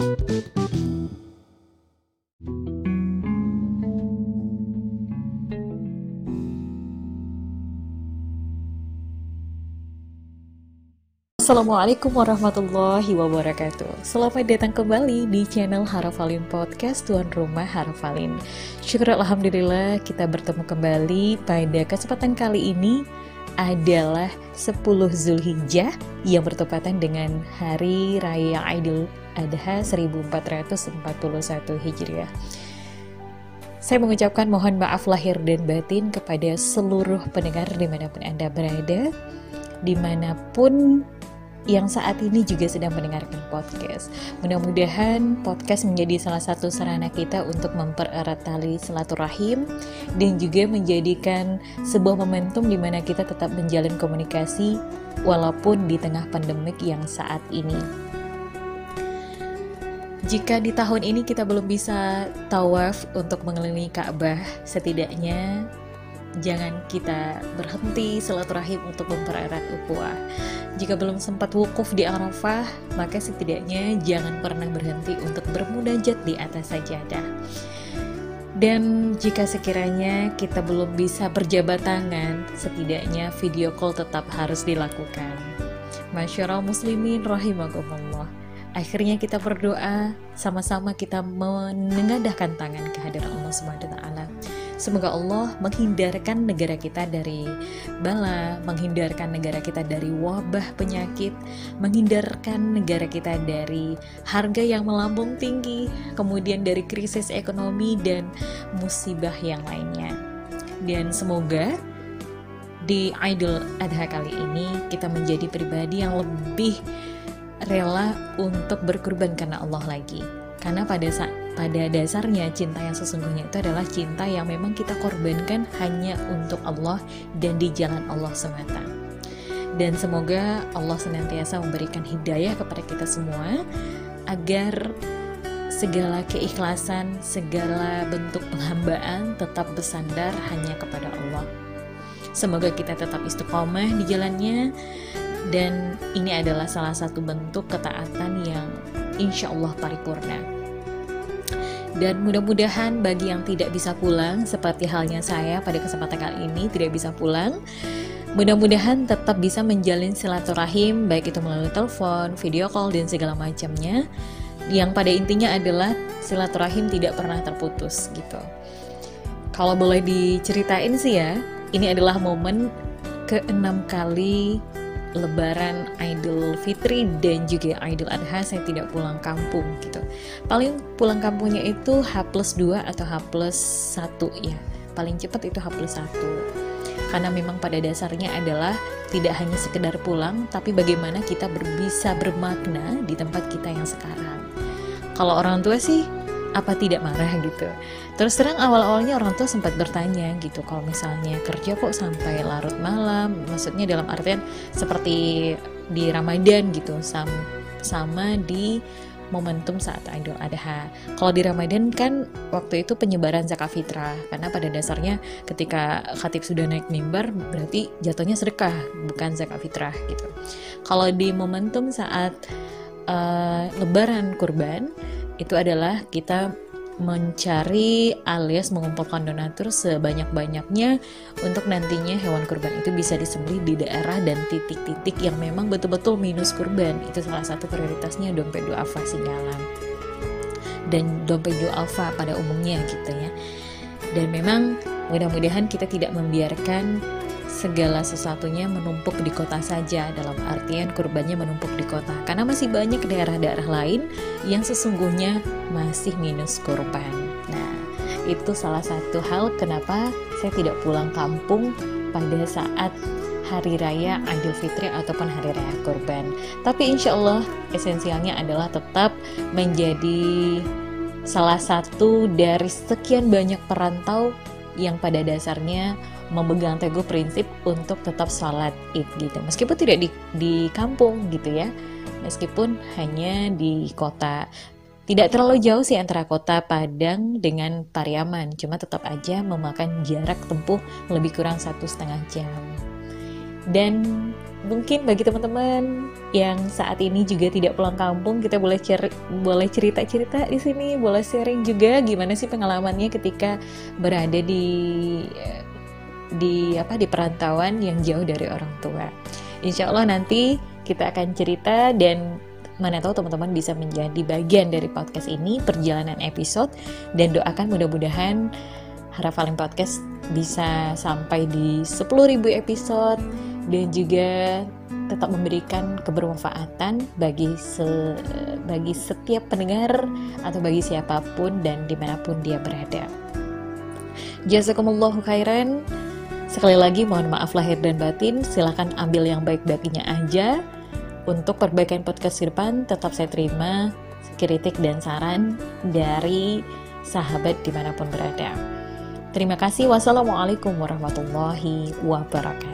Assalamualaikum warahmatullahi wabarakatuh. Selamat datang kembali di channel Harafalin Podcast Tuan Rumah Harafalin. Syukur Alhamdulillah kita bertemu kembali pada kesempatan kali ini adalah 10 Zulhijjah yang bertepatan dengan Hari Raya Idul Adha 1441 Hijriah. Saya mengucapkan mohon maaf lahir dan batin kepada seluruh pendengar di mana pun Anda berada, di mana pun yang saat ini juga sedang mendengarkan podcast. Mudah-mudahan podcast menjadi salah satu sarana kita untuk mempererat tali silaturahim dan juga menjadikan sebuah momentum di mana kita tetap menjalin komunikasi walaupun di tengah pandemik yang saat ini. Jika di tahun ini kita belum bisa tawaf untuk mengelilingi Ka'bah, setidaknya jangan kita berhenti silaturahim untuk mempererat ukhuwah. Jika belum sempat wukuf di Arafah, maka setidaknya jangan pernah berhenti untuk bermunajat di atas sajadah. Dan jika sekiranya kita belum bisa berjabat tangan, setidaknya video call tetap harus dilakukan. Masyarakat muslimin rahimakumullah. Akhirnya kita berdoa, sama-sama kita menengadahkan tangan kehadiran Allah Subhanahu wa taala Semoga Allah menghindarkan negara kita dari bala, menghindarkan negara kita dari wabah penyakit, menghindarkan negara kita dari harga yang melambung tinggi, kemudian dari krisis ekonomi dan musibah yang lainnya. Dan semoga di Idul Adha kali ini kita menjadi pribadi yang lebih rela untuk berkorban karena Allah lagi. Karena pada saat pada dasarnya cinta yang sesungguhnya itu adalah cinta yang memang kita korbankan hanya untuk Allah dan di jalan Allah semata. Dan semoga Allah senantiasa memberikan hidayah kepada kita semua agar segala keikhlasan, segala bentuk penghambaan tetap bersandar hanya kepada Allah. Semoga kita tetap istiqomah di jalannya dan ini adalah salah satu bentuk ketaatan yang insya Allah paripurna. Dan mudah-mudahan bagi yang tidak bisa pulang, seperti halnya saya pada kesempatan kali ini tidak bisa pulang, mudah-mudahan tetap bisa menjalin silaturahim, baik itu melalui telepon, video call, dan segala macamnya. Yang pada intinya adalah silaturahim tidak pernah terputus gitu. Kalau boleh diceritain sih ya, ini adalah momen keenam kali Lebaran Idul Fitri dan juga Idul Adha saya tidak pulang kampung gitu. Paling pulang kampungnya itu H plus 2 atau H plus 1 ya. Paling cepat itu H plus 1. Karena memang pada dasarnya adalah tidak hanya sekedar pulang, tapi bagaimana kita bisa bermakna di tempat kita yang sekarang. Kalau orang tua sih apa tidak marah gitu. Terus terang awal-awalnya orang tua sempat bertanya gitu kalau misalnya kerja kok sampai larut malam, maksudnya dalam artian seperti di Ramadan gitu sama, sama di momentum saat Idul Adha. Kalau di Ramadan kan waktu itu penyebaran zakat fitrah karena pada dasarnya ketika khatib sudah naik mimbar berarti jatuhnya sedekah bukan zakat fitrah gitu. Kalau di momentum saat uh, lebaran kurban itu adalah kita mencari alias mengumpulkan donatur sebanyak-banyaknya untuk nantinya hewan kurban itu bisa disembelih di daerah dan titik-titik yang memang betul-betul minus kurban. Itu salah satu prioritasnya dompet duafa Singgalan dan dompet duafa pada umumnya gitu ya. Dan memang mudah-mudahan kita tidak membiarkan segala sesuatunya menumpuk di kota saja dalam artian kurbannya menumpuk di kota karena masih banyak daerah-daerah lain yang sesungguhnya masih minus kurban. Nah, itu salah satu hal kenapa saya tidak pulang kampung pada saat hari raya Idul Fitri ataupun hari raya kurban. Tapi insya Allah esensialnya adalah tetap menjadi salah satu dari sekian banyak perantau yang pada dasarnya memegang teguh prinsip untuk tetap sholat id gitu. Meskipun tidak di, di kampung gitu ya. Meskipun hanya di kota. Tidak terlalu jauh sih antara kota Padang dengan Pariaman. Cuma tetap aja memakan jarak tempuh lebih kurang satu setengah jam. Dan mungkin bagi teman-teman yang saat ini juga tidak pulang kampung, kita boleh cer boleh cerita-cerita di sini, boleh sharing juga gimana sih pengalamannya ketika berada di di apa di perantauan yang jauh dari orang tua. Insya Allah nanti kita akan cerita dan mana tahu teman-teman bisa menjadi bagian dari podcast ini perjalanan episode dan doakan mudah-mudahan Harafalim Podcast bisa sampai di 10.000 episode dan juga tetap memberikan kebermanfaatan bagi se, bagi setiap pendengar atau bagi siapa pun dan di mana pun dia berada. Jazakumullahu khairan. Sekali lagi mohon maaf lahir dan batin. Silahkan ambil yang baik-baiknya aja. Untuk perbaikan podcast ke depan tetap saya terima kritik dan saran dari sahabat di mana pun berada. Terima kasih. Wassalamualaikum warahmatullahi wabarakatuh.